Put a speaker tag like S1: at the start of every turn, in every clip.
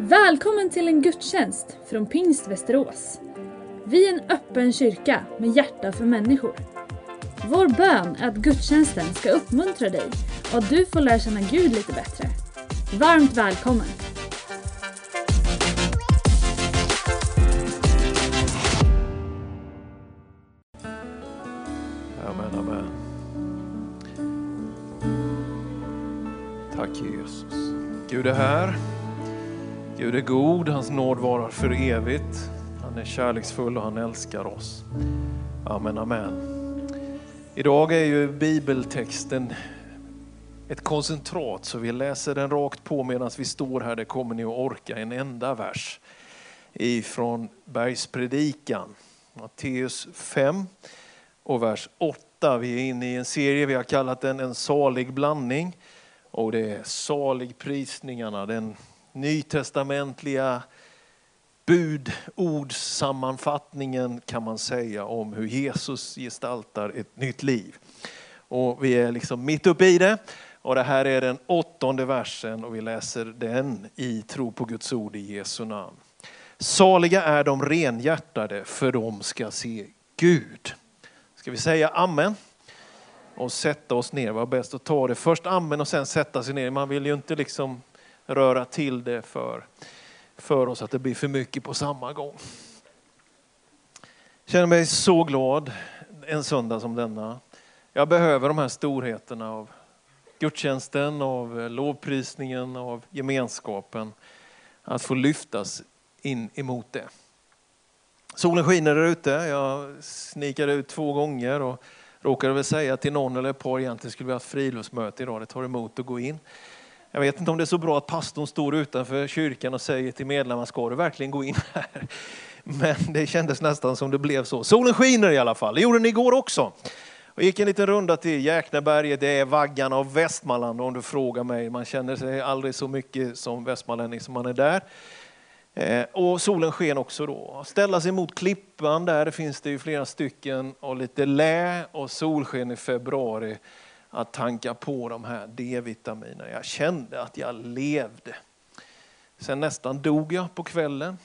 S1: Välkommen till en gudstjänst från Pingst Västerås. Vi är en öppen kyrka med hjärta för människor. Vår bön är att gudstjänsten ska uppmuntra dig och att du får lära känna Gud lite bättre. Varmt välkommen!
S2: Amen, amen. Tack Jesus. Gud är här. Gud är god, hans nåd varar för evigt. Han är kärleksfull och han älskar oss. Amen, amen. Idag är ju bibeltexten ett koncentrat så vi läser den rakt på medan vi står här. Det kommer ni att orka en enda vers ifrån Bergspredikan. Matteus 5 och vers 8. Vi är inne i en serie, vi har kallat den en salig blandning. Och det är saligprisningarna, den nytestamentliga budordssammanfattningen kan man säga om hur Jesus gestaltar ett nytt liv. Och vi är liksom mitt uppe i det. Och det här är den åttonde versen och vi läser den i tro på Guds ord i Jesu namn. Saliga är de renhjärtade för de ska se Gud. Ska vi säga amen? Och sätta oss ner, var bäst att ta det först amen och sen sätta sig ner. Man vill ju inte liksom röra till det för, för oss att det blir för mycket på samma gång. Jag känner mig så glad en söndag som denna. Jag behöver de här storheterna av gudstjänsten, av lovprisningen, av gemenskapen. Att få lyftas in emot det. Solen skiner där ute. Jag snikade ut två gånger och råkade väl säga till någon eller ett par egentligen skulle vi ha haft friluftsmöte idag. Det tar emot att gå in. Jag vet inte om det är så bra att pastorn står utanför kyrkan och säger till medlemmarna, ska du verkligen gå in här? Men det kändes nästan som det blev så. Solen skiner i alla fall, det gjorde den igår också. Jag gick en liten runda till Jäkneberget, det är vaggan av Västmanland om du frågar mig. Man känner sig aldrig så mycket som västmanlänning som man är där. Eh, och solen sken också då. Ställa sig mot klippan, där finns det ju flera stycken och lite lä och solsken i februari att tanka på de här D-vitaminerna. Jag kände att jag levde. Sen nästan dog jag på kvällen.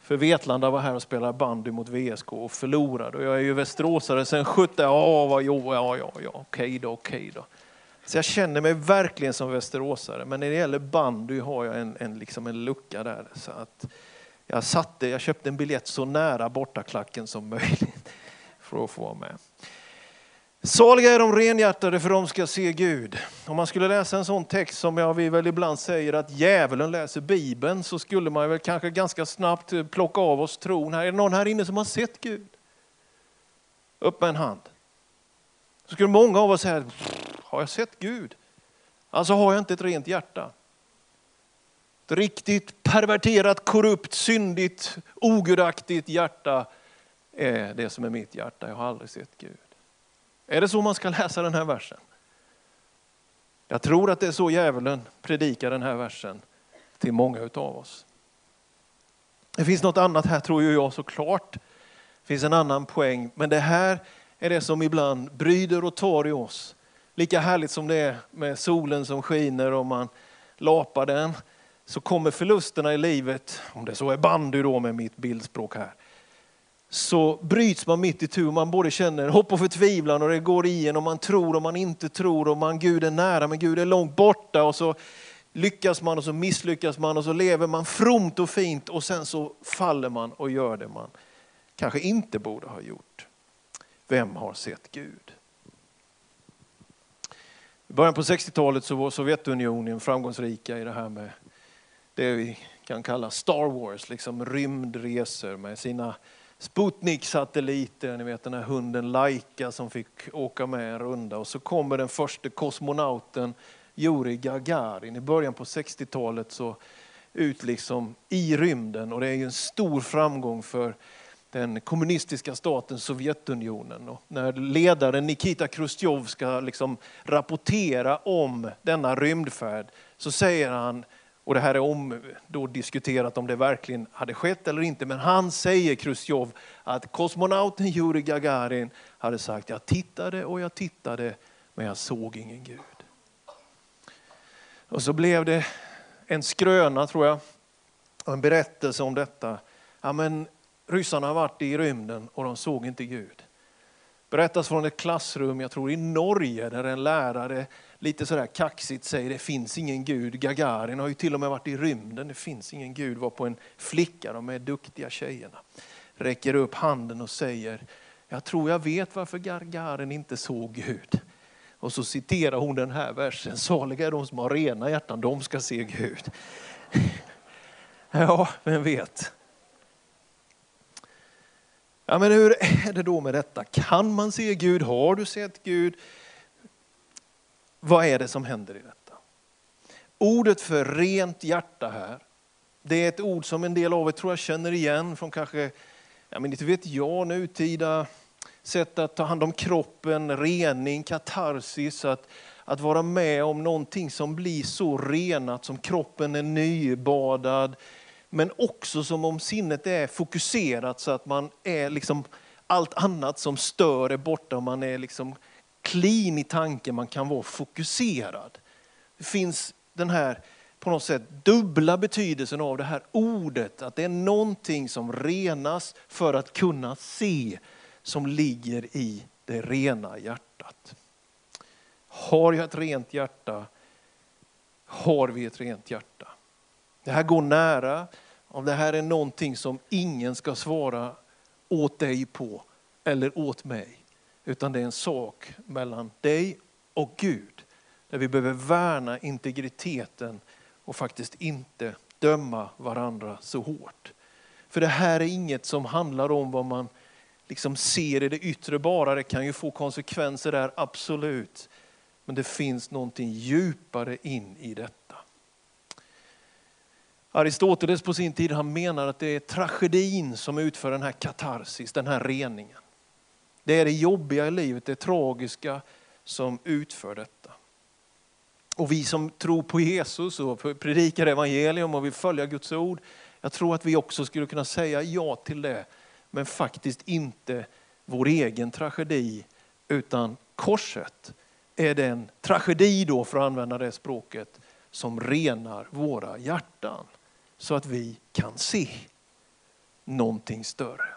S2: För Vetlanda var här och spelade bandy mot VSK och förlorade. Och jag är ju västeråsare sen 70. Ja, vad, jo, ja, ja, ja, okej då, okej då. Så jag känner mig verkligen som västeråsare. Men när det gäller bandy har jag en, en, liksom en lucka där. Så att jag, satte, jag köpte en biljett så nära bortaklacken som möjligt för att få vara med. Saliga är de renhjärtade för de ska se Gud. Om man skulle läsa en sån text som jag, vi väl ibland säger att djävulen läser Bibeln så skulle man väl kanske ganska snabbt eh, plocka av oss tron. Här, är det någon här inne som har sett Gud? Upp med en hand. Så skulle många av oss säga, har jag sett Gud? Alltså har jag inte ett rent hjärta. Ett riktigt perverterat, korrupt, syndigt, ogudaktigt hjärta är det som är mitt hjärta. Jag har aldrig sett Gud. Är det så man ska läsa den här versen? Jag tror att det är så djävulen predikar den här versen till många utav oss. Det finns något annat här tror jag såklart. Det finns en annan poäng. Men det här är det som ibland bryder och tar i oss. Lika härligt som det är med solen som skiner och man lapar den, så kommer förlusterna i livet, om det så är bandy då med mitt bildspråk här, så bryts man mitt i tur. Man både känner hopp och förtvivlan och det går igen och man tror och man inte tror och man Gud är nära men Gud är långt borta och så lyckas man och så misslyckas man och så lever man fromt och fint och sen så faller man och gör det man kanske inte borde ha gjort. Vem har sett Gud? I början på 60-talet så var Sovjetunionen framgångsrika i det här med det vi kan kalla Star Wars, liksom rymdresor med sina Sputnik-satelliten, ni vet den här hunden Laika som fick åka med en runda. Och så kommer den första kosmonauten Jurij Gagarin i början på 60-talet så ut liksom i rymden och det är ju en stor framgång för den kommunistiska staten Sovjetunionen. Och när ledaren Nikita Khrushchev ska liksom rapportera om denna rymdfärd så säger han och det här är om, då diskuterat om det verkligen hade skett eller inte. Men han säger, Khrushchev, att kosmonauten Jurij Gagarin hade sagt, jag tittade och jag tittade men jag såg ingen Gud. Och så blev det en skröna tror jag. en berättelse om detta. Ja, men ryssarna har varit i rymden och de såg inte Gud. Berättas från ett klassrum, jag tror i Norge, där en lärare lite sådär kaxigt säger det finns ingen Gud. Gagarin har ju till och med varit i rymden, det finns ingen Gud. Var på en flicka, de är duktiga tjejerna. Räcker upp handen och säger, jag tror jag vet varför Gagarin inte såg Gud. Och så citerar hon den här versen, saliga är de som har rena hjärtan, de ska se Gud. Ja, vem vet. Ja, men hur är det då med detta? Kan man se Gud? Har du sett Gud? Vad är det som händer i detta? Ordet för rent hjärta här, det är ett ord som en del av er tror jag känner igen från kanske, ja men inte vet jag, nutida sätt att ta hand om kroppen, rening, katarsis, att, att vara med om någonting som blir så renat, som kroppen är nybadad, men också som om sinnet är fokuserat så att man är liksom, allt annat som stör är borta, man är liksom clean i tanken, man kan vara fokuserad. Det finns den här på något sätt dubbla betydelsen av det här ordet, att det är någonting som renas för att kunna se, som ligger i det rena hjärtat. Har jag ett rent hjärta? Har vi ett rent hjärta? Det här går nära, om det här är någonting som ingen ska svara åt dig på eller åt mig. Utan det är en sak mellan dig och Gud. Där vi behöver värna integriteten och faktiskt inte döma varandra så hårt. För det här är inget som handlar om vad man liksom ser i det yttre bara. Det kan ju få konsekvenser där, absolut. Men det finns någonting djupare in i detta. Aristoteles på sin tid han menar att det är tragedin som utför den här katarsis, den här reningen. Det är det jobbiga i livet, det tragiska som utför detta. Och vi som tror på Jesus och predikar evangelium och vill följa Guds ord, jag tror att vi också skulle kunna säga ja till det. Men faktiskt inte vår egen tragedi, utan korset är den tragedi då, för att använda det språket, som renar våra hjärtan så att vi kan se någonting större.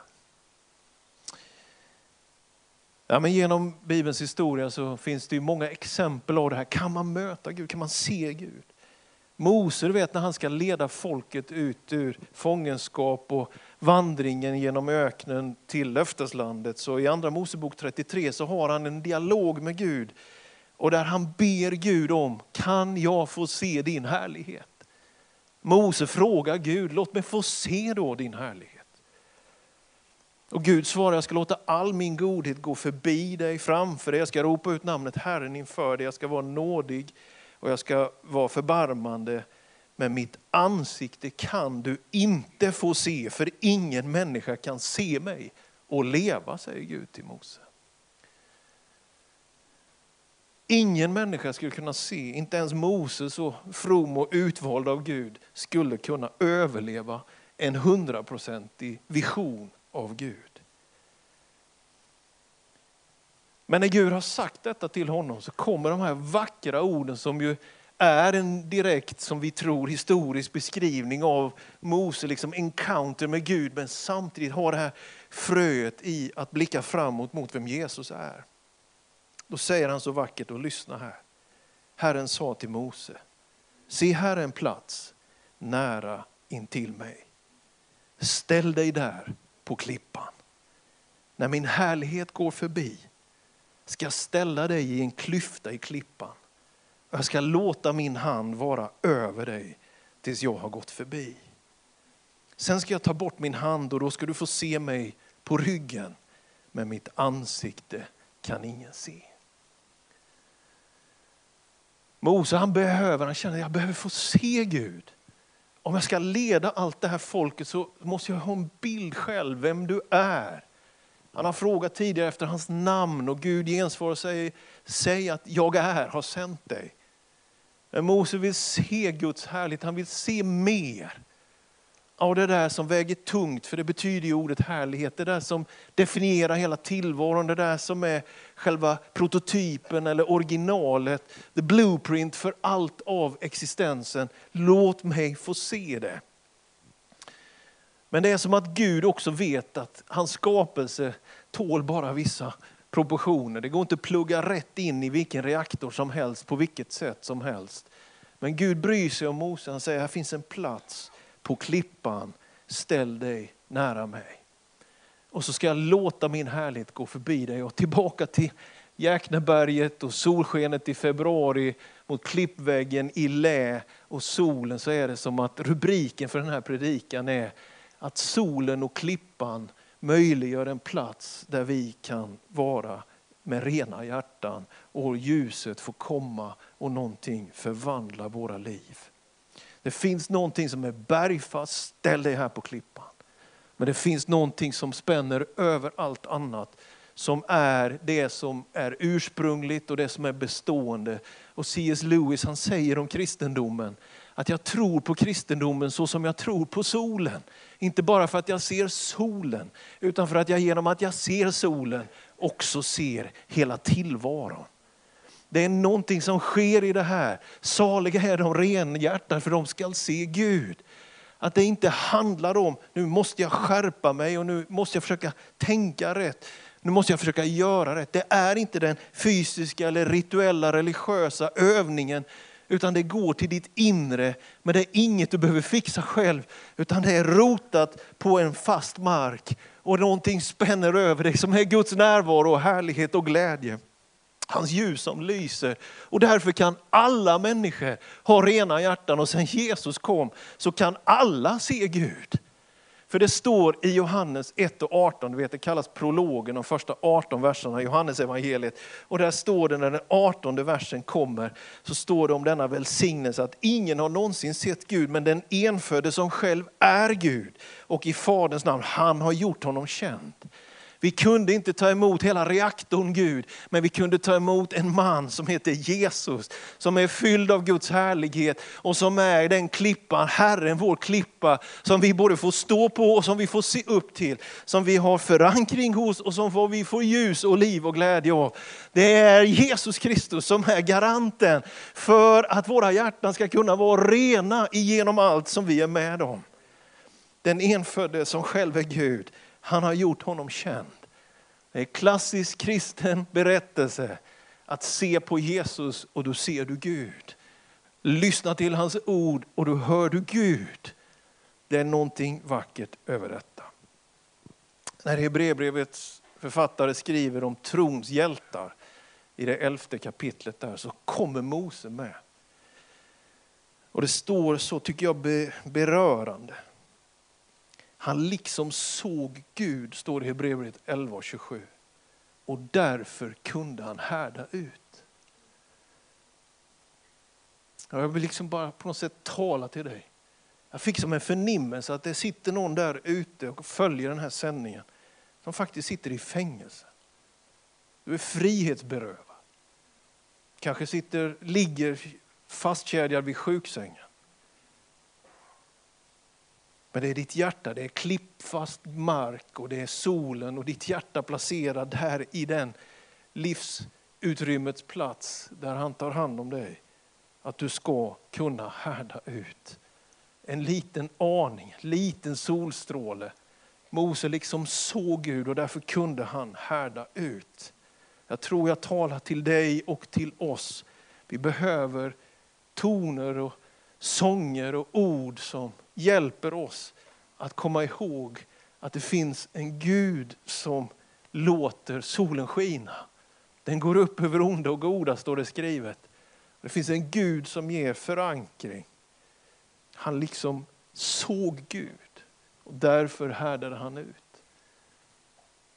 S2: Ja, men genom Bibelns historia så finns det ju många exempel av det här. Kan man möta Gud? Kan man se Gud? Mose, du vet när han ska leda folket ut ur fångenskap och vandringen genom öknen till löfteslandet. Så i andra Mosebok 33 så har han en dialog med Gud och där han ber Gud om, kan jag få se din härlighet? Mose frågar Gud, låt mig få se då din härlighet. Och Gud svarar, jag ska låta all min godhet gå förbi dig, framför dig. Jag ska ropa ut namnet Herren inför dig. Jag ska vara nådig och jag ska vara förbarmande. Men mitt ansikte kan du inte få se, för ingen människa kan se mig och leva, säger Gud till Mose. Ingen människa skulle kunna se, inte ens Moses så from och utvald av Gud skulle kunna överleva en hundraprocentig vision av Gud. Men när Gud har sagt detta till honom så kommer de här vackra orden som ju är en direkt, som vi tror, historisk beskrivning av Mose liksom encounter med Gud, men samtidigt har det här fröet i att blicka framåt mot vem Jesus är. Då säger han så vackert, och lyssna här. Herren sa till Mose, se här en plats nära intill mig. Ställ dig där på klippan. När min härlighet går förbi ska jag ställa dig i en klyfta i klippan. Jag ska låta min hand vara över dig tills jag har gått förbi. Sen ska jag ta bort min hand och då ska du få se mig på ryggen. Men mitt ansikte kan ingen se. Mose han behöver, han känner att jag behöver få se Gud. Om jag ska leda allt det här folket så måste jag ha en bild själv, vem du är. Han har frågat tidigare efter hans namn och Gud gensvarar och säger, säg att jag är, har sänt dig. Men Mose vill se Guds härlighet, han vill se mer av det där som väger tungt, för det betyder ju ordet härlighet, det där som definierar hela tillvaron, det där som är själva prototypen eller originalet, the blueprint för allt av existensen. Låt mig få se det. Men det är som att Gud också vet att hans skapelse tål bara vissa proportioner. Det går inte att plugga rätt in i vilken reaktor som helst på vilket sätt som helst. Men Gud bryr sig om Mose. Han säger, här finns en plats på klippan. Ställ dig nära mig. Och så ska jag låta min härlighet gå förbi dig och tillbaka till Jäkneberget och solskenet i februari mot klippväggen i lä och solen så är det som att rubriken för den här predikan är att solen och klippan möjliggör en plats där vi kan vara med rena hjärtan och ljuset får komma och någonting förvandla våra liv. Det finns någonting som är bergfast, ställ dig här på klippan. Men det finns någonting som spänner över allt annat som är det som är ursprungligt och det som är bestående. Och C.S. Lewis han säger om kristendomen att jag tror på kristendomen så som jag tror på solen. Inte bara för att jag ser solen, utan för att jag genom att jag ser solen också ser hela tillvaron. Det är någonting som sker i det här. Saliga är de renhjärtade för de skall se Gud. Att det inte handlar om, nu måste jag skärpa mig och nu måste jag försöka tänka rätt. Nu måste jag försöka göra rätt. Det är inte den fysiska eller rituella religiösa övningen utan det går till ditt inre. Men det är inget du behöver fixa själv, utan det är rotat på en fast mark. Och någonting spänner över dig som är Guds närvaro, härlighet och glädje. Hans ljus som lyser. Och därför kan alla människor ha rena hjärtan och sen Jesus kom så kan alla se Gud. För det står i Johannes 1 och 18, du vet det kallas prologen, de första 18 verserna i Johannes evangeliet. Och där står det när den 18 versen kommer, så står det om denna välsignelse att ingen har någonsin sett Gud, men den enfödde som själv är Gud och i Faderns namn, han har gjort honom känd. Vi kunde inte ta emot hela reaktorn Gud, men vi kunde ta emot en man som heter Jesus, som är fylld av Guds härlighet och som är den klippan, Herren vår klippa, som vi både får stå på och som vi får se upp till, som vi har förankring hos och som vi får ljus och liv och glädje av. Det är Jesus Kristus som är garanten för att våra hjärtan ska kunna vara rena igenom allt som vi är med om. Den enfödde som själv är Gud, han har gjort honom känd. Det är klassisk kristen berättelse att se på Jesus och då ser du Gud. Lyssna till hans ord och då hör du Gud. Det är någonting vackert över detta. När Hebreerbrevets författare skriver om trons hjältar i det elfte kapitlet där så kommer Mose med. Och det står så, tycker jag, berörande. Han liksom såg Gud, står det i Hebreerbrevet 11 och 27. Och därför kunde han härda ut. Jag vill liksom bara på något sätt tala till dig. Jag fick som en förnimmelse att det sitter någon där ute och följer den här sändningen som faktiskt sitter i fängelse. Du är frihetsberövad. Kanske sitter, ligger fastkedjad vid sjuksängen. Men det är ditt hjärta, det är klippfast mark och det är solen och ditt hjärta placerad där i den livsutrymmets plats där han tar hand om dig. Att du ska kunna härda ut. En liten aning, liten solstråle. Mose liksom såg Gud och därför kunde han härda ut. Jag tror jag talar till dig och till oss. Vi behöver toner och sånger och ord som hjälper oss att komma ihåg att det finns en Gud som låter solen skina. Den går upp över onda och goda, står det skrivet. Det finns en Gud som ger förankring. Han liksom såg Gud och därför härdade han ut.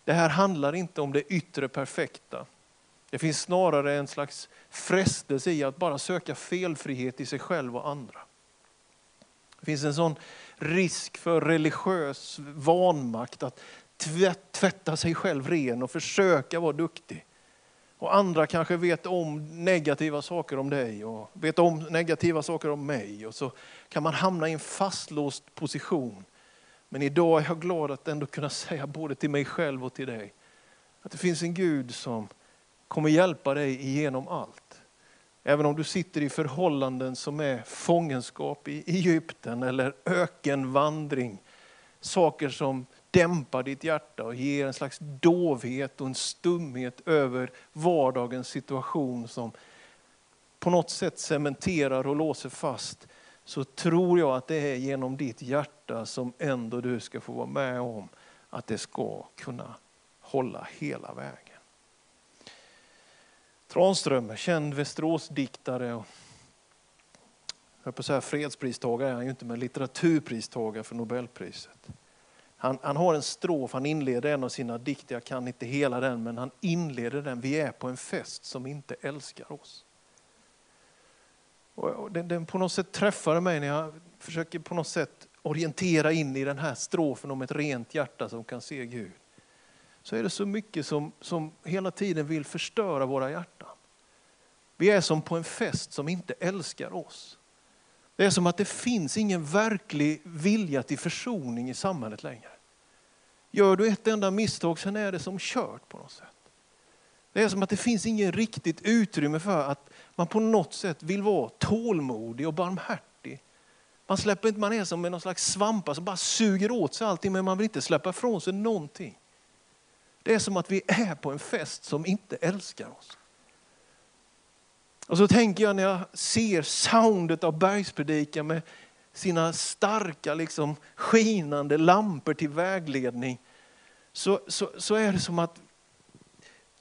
S2: Det här handlar inte om det yttre perfekta. Det finns snarare en slags frestelse i att bara söka felfrihet i sig själv och andra. Det finns en sån risk för religiös vanmakt att tvätta sig själv ren och försöka vara duktig. Och andra kanske vet om negativa saker om dig och vet om negativa saker om mig. Och så kan man hamna i en fastlåst position. Men idag är jag glad att ändå kunna säga både till mig själv och till dig att det finns en Gud som kommer hjälpa dig igenom allt. Även om du sitter i förhållanden som är fångenskap i Egypten eller ökenvandring saker som dämpar ditt hjärta och ger en slags dovhet och en stumhet över vardagens situation som på något sätt cementerar och låser fast, så tror jag att det är genom ditt hjärta som ändå du ska få vara med om att det ska kunna hålla hela vägen. Tranströmer, känd Västeråsdiktare och jag på säga fredspristagare är han ju inte, men litteraturpristagare för Nobelpriset. Han, han, har en strof, han inleder en av sina dikter, jag kan inte hela den, men han inleder den. Vi är på en fest som inte älskar oss. Och den, den på något sätt träffade mig när jag försöker på något sätt orientera in i den här strofen om ett rent hjärta som kan se Gud. Så är det så mycket som, som hela tiden vill förstöra våra hjärtan. Vi är som på en fest som inte älskar oss. Det är som att det finns ingen verklig vilja till försoning i samhället längre. Gör du ett enda misstag, sen är det som kört på något sätt. Det är som att det finns ingen riktigt utrymme för att man på något sätt vill vara tålmodig och barmhärtig. Man, släpper inte, man är som en slags svampar som bara suger åt sig allting men man vill inte släppa ifrån sig någonting. Det är som att vi är på en fest som inte älskar oss. Och så tänker jag när jag ser soundet av bergspredikan med sina starka liksom, skinande lampor till vägledning. Så, så, så är det som att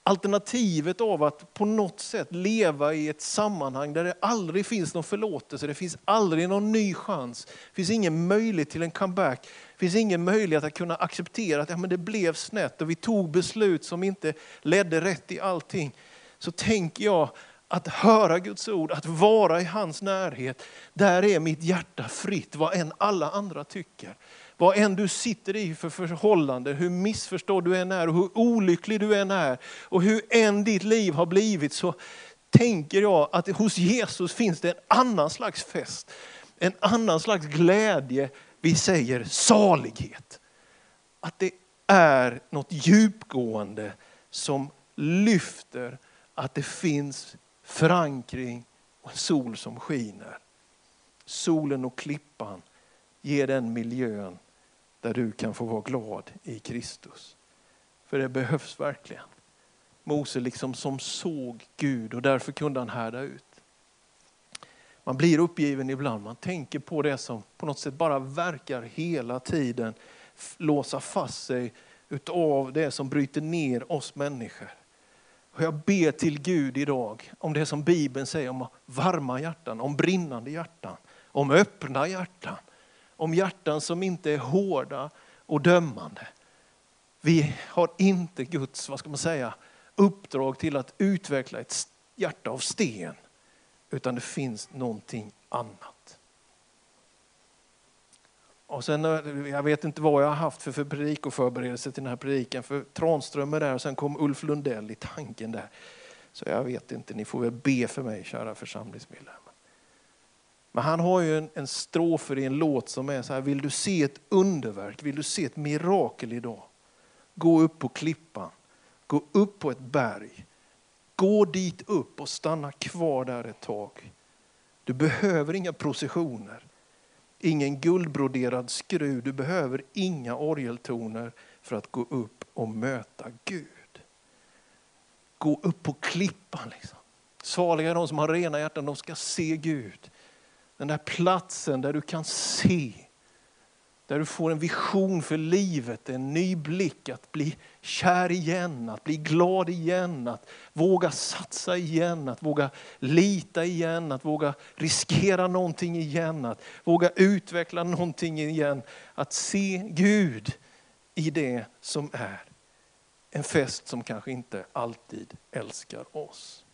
S2: alternativet av att på något sätt leva i ett sammanhang där det aldrig finns någon förlåtelse, det finns aldrig någon ny chans, det finns ingen möjlighet till en comeback, det finns ingen möjlighet att kunna acceptera att ja, men det blev snett och vi tog beslut som inte ledde rätt i allting. Så tänker jag att höra Guds ord, att vara i hans närhet, där är mitt hjärta fritt vad än alla andra tycker. Vad än du sitter i för förhållande, hur missförstådd du än är och hur olycklig du än är och hur än ditt liv har blivit så tänker jag att hos Jesus finns det en annan slags fest. En annan slags glädje, vi säger salighet. Att det är något djupgående som lyfter att det finns förankring och en sol som skiner. Solen och klippan ger den miljön där du kan få vara glad i Kristus. För det behövs verkligen. Mose liksom som såg Gud och därför kunde han härda ut. Man blir uppgiven ibland, man tänker på det som på något sätt bara verkar hela tiden låsa fast sig utav det som bryter ner oss människor. Och jag ber till Gud idag om det som Bibeln säger om varma hjärtan, om brinnande hjärtan, om öppna hjärtan, om hjärtan som inte är hårda och dömande. Vi har inte Guds, vad ska man säga, uppdrag till att utveckla ett hjärta av sten, utan det finns någonting annat. Och sen, eh, jag vet inte vad jag har haft för, för predikoförberedelse till den här predikan, för Tranström är där och sen kom Ulf Lundell i tanken där. Så jag vet inte, ni får väl be för mig kära församlingsmedlemmar. Men han har ju en, en strofer i en låt som är så här, vill du se ett underverk, vill du se ett mirakel idag? Gå upp på klippan, gå upp på ett berg, gå dit upp och stanna kvar där ett tag. Du behöver inga processioner. Ingen guldbroderad skruv, du behöver inga orgeltoner för att gå upp och möta Gud. Gå upp på klippan. Liksom. Saliga är de som har rena hjärtan, de ska se Gud. Den där platsen där du kan se där du får en vision för livet, en ny blick, att bli kär igen, att bli glad igen, att våga satsa igen, att våga lita igen, att våga riskera någonting igen, att våga utveckla någonting igen. Att se Gud i det som är en fest som kanske inte alltid älskar oss.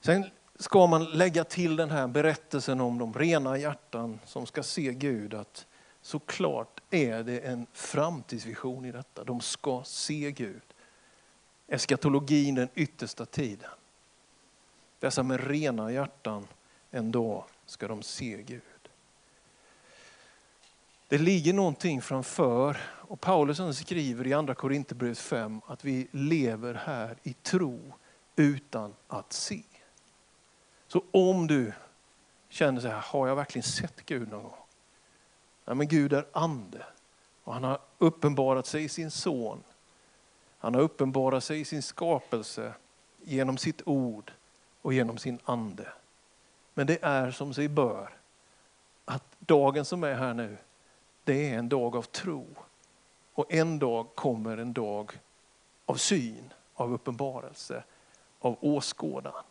S2: Sen ska man lägga till den här berättelsen om de rena hjärtan som ska se Gud att såklart är det en framtidsvision i detta. De ska se Gud. Eskatologin, den yttersta tiden. Dessa med rena hjärtan, en dag ska de se Gud. Det ligger någonting framför och Paulus skriver i andra Korinthierbrevet 5 att vi lever här i tro utan att se. Så om du känner så här, har jag verkligen sett Gud någon gång? Nej, men Gud är ande och han har uppenbarat sig i sin son. Han har uppenbarat sig i sin skapelse genom sitt ord och genom sin ande. Men det är som sig bör att dagen som är här nu, det är en dag av tro. Och en dag kommer en dag av syn, av uppenbarelse, av åskådan.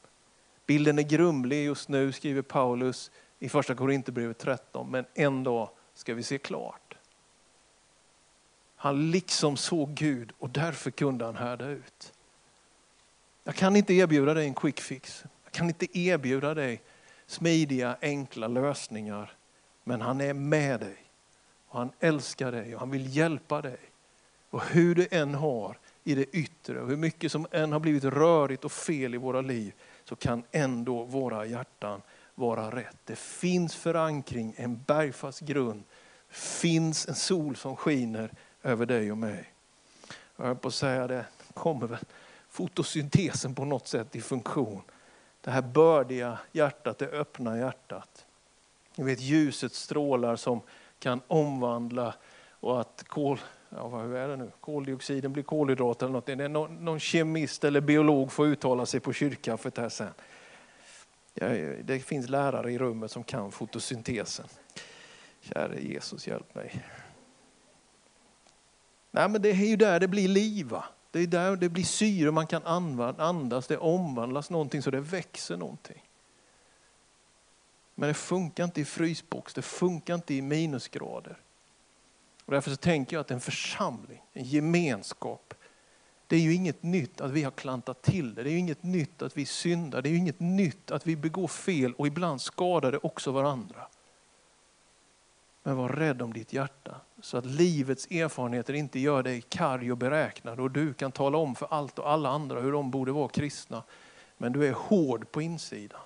S2: Bilden är grumlig just nu, skriver Paulus i första Korinthierbrevet 13, men en dag ska vi se klart. Han liksom såg Gud och därför kunde han härda ut. Jag kan inte erbjuda dig en quick fix. Jag kan inte erbjuda dig smidiga, enkla lösningar. Men han är med dig. Och han älskar dig och han vill hjälpa dig. Och hur du än har i det yttre och hur mycket som än har blivit rörigt och fel i våra liv så kan ändå våra hjärtan vara rätt. Det finns förankring, en bergfast grund. Det finns en sol som skiner över dig och mig. Jag höll på att säga det, kommer väl fotosyntesen på något sätt i funktion. Det här bördiga hjärtat, det öppna hjärtat. Ni vet ljuset strålar som kan omvandla och att kol, ja, vad är det nu? koldioxiden blir kolhydrater eller något. Det är någon, någon kemist eller biolog får uttala sig på kyrkkaffet här sen. Ja, det finns lärare i rummet som kan fotosyntesen. Käre Jesus, hjälp mig. Nej, men det är ju där det blir liv. Va? Det är där det blir syre, man kan andas, det omvandlas någonting så det växer någonting. Men det funkar inte i frysbox, det funkar inte i minusgrader. Och därför så tänker jag att en församling, en gemenskap, det är ju inget nytt att vi har klantat till det. Det är ju inget nytt att vi syndar. Det är ju inget nytt att vi begår fel och ibland skadar det också varandra. Men var rädd om ditt hjärta så att livets erfarenheter inte gör dig karg och beräknad och du kan tala om för allt och alla andra hur de borde vara kristna. Men du är hård på insidan.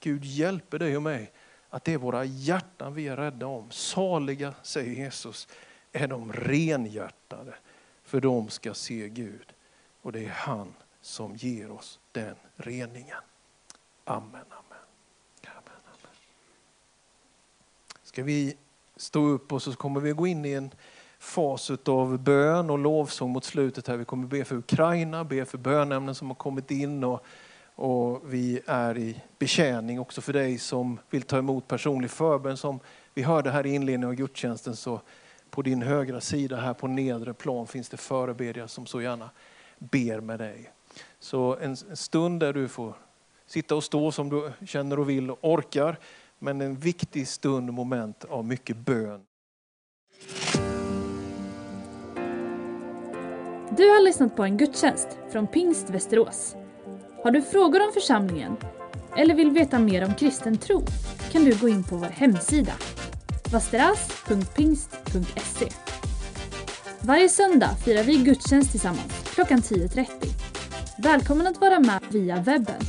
S2: Gud hjälper dig och mig att det är våra hjärtan vi är rädda om. Saliga, säger Jesus, är de renhjärtade för de ska se Gud. Och det är han som ger oss den reningen. Amen, amen. amen, amen. Ska vi stå upp och så kommer vi gå in i en fas av bön och lovsång mot slutet här. Vi kommer be för Ukraina, be för bönämnen som har kommit in och, och vi är i betjäning också för dig som vill ta emot personlig förbön. Som vi hörde här i inledningen av gudstjänsten så på din högra sida här på nedre plan finns det förebedjare som så gärna ber med dig. Så en stund där du får sitta och stå som du känner och vill och orkar men en viktig stund och moment av mycket bön.
S1: Du har lyssnat på en gudstjänst från Pingst Västerås. Har du frågor om församlingen eller vill veta mer om kristen tro kan du gå in på vår hemsida vasteras.pingst.se Varje söndag firar vi gudstjänst tillsammans klockan 10.30. Välkommen att vara med via webben.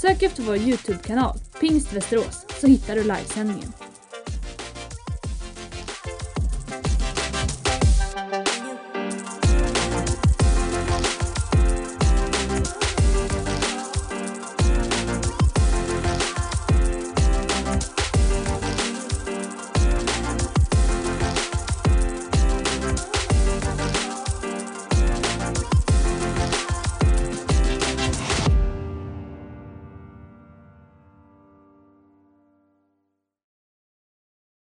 S1: Sök efter vår Youtube-kanal Pingst Västerås så hittar du livesändningen.